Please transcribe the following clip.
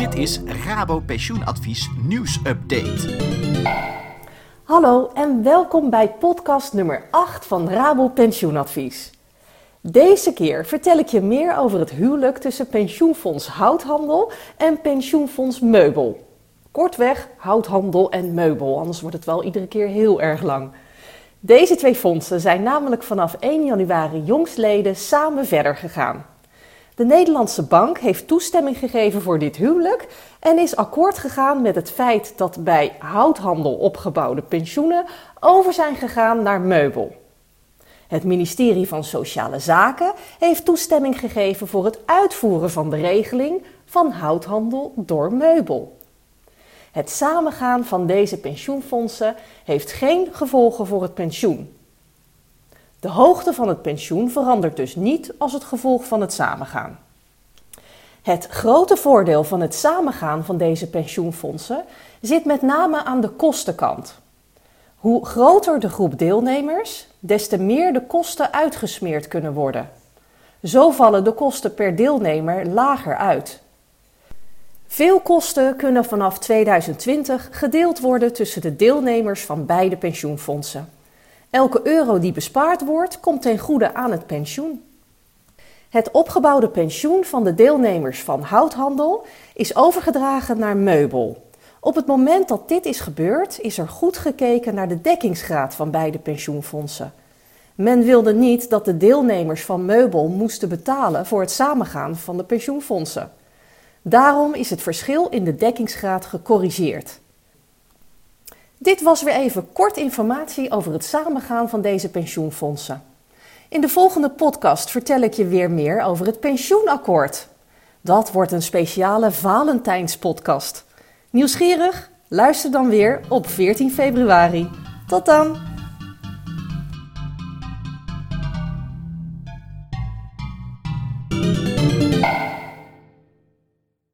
Dit is Rabo Pensioenadvies nieuwsupdate. Hallo en welkom bij podcast nummer 8 van Rabo Pensioenadvies. Deze keer vertel ik je meer over het huwelijk tussen pensioenfonds Houthandel en pensioenfonds Meubel. Kortweg houthandel en meubel, anders wordt het wel iedere keer heel erg lang. Deze twee fondsen zijn namelijk vanaf 1 januari jongstleden samen verder gegaan. De Nederlandse bank heeft toestemming gegeven voor dit huwelijk en is akkoord gegaan met het feit dat bij houthandel opgebouwde pensioenen over zijn gegaan naar meubel. Het ministerie van Sociale Zaken heeft toestemming gegeven voor het uitvoeren van de regeling van houthandel door meubel. Het samengaan van deze pensioenfondsen heeft geen gevolgen voor het pensioen. De hoogte van het pensioen verandert dus niet als het gevolg van het samengaan. Het grote voordeel van het samengaan van deze pensioenfondsen zit met name aan de kostenkant. Hoe groter de groep deelnemers, des te meer de kosten uitgesmeerd kunnen worden. Zo vallen de kosten per deelnemer lager uit. Veel kosten kunnen vanaf 2020 gedeeld worden tussen de deelnemers van beide pensioenfondsen. Elke euro die bespaard wordt, komt ten goede aan het pensioen. Het opgebouwde pensioen van de deelnemers van houthandel is overgedragen naar meubel. Op het moment dat dit is gebeurd, is er goed gekeken naar de dekkingsgraad van beide pensioenfondsen. Men wilde niet dat de deelnemers van meubel moesten betalen voor het samengaan van de pensioenfondsen. Daarom is het verschil in de dekkingsgraad gecorrigeerd. Dit was weer even kort informatie over het samengaan van deze pensioenfondsen. In de volgende podcast vertel ik je weer meer over het pensioenakkoord. Dat wordt een speciale Valentijnspodcast. Nieuwsgierig? Luister dan weer op 14 februari. Tot dan!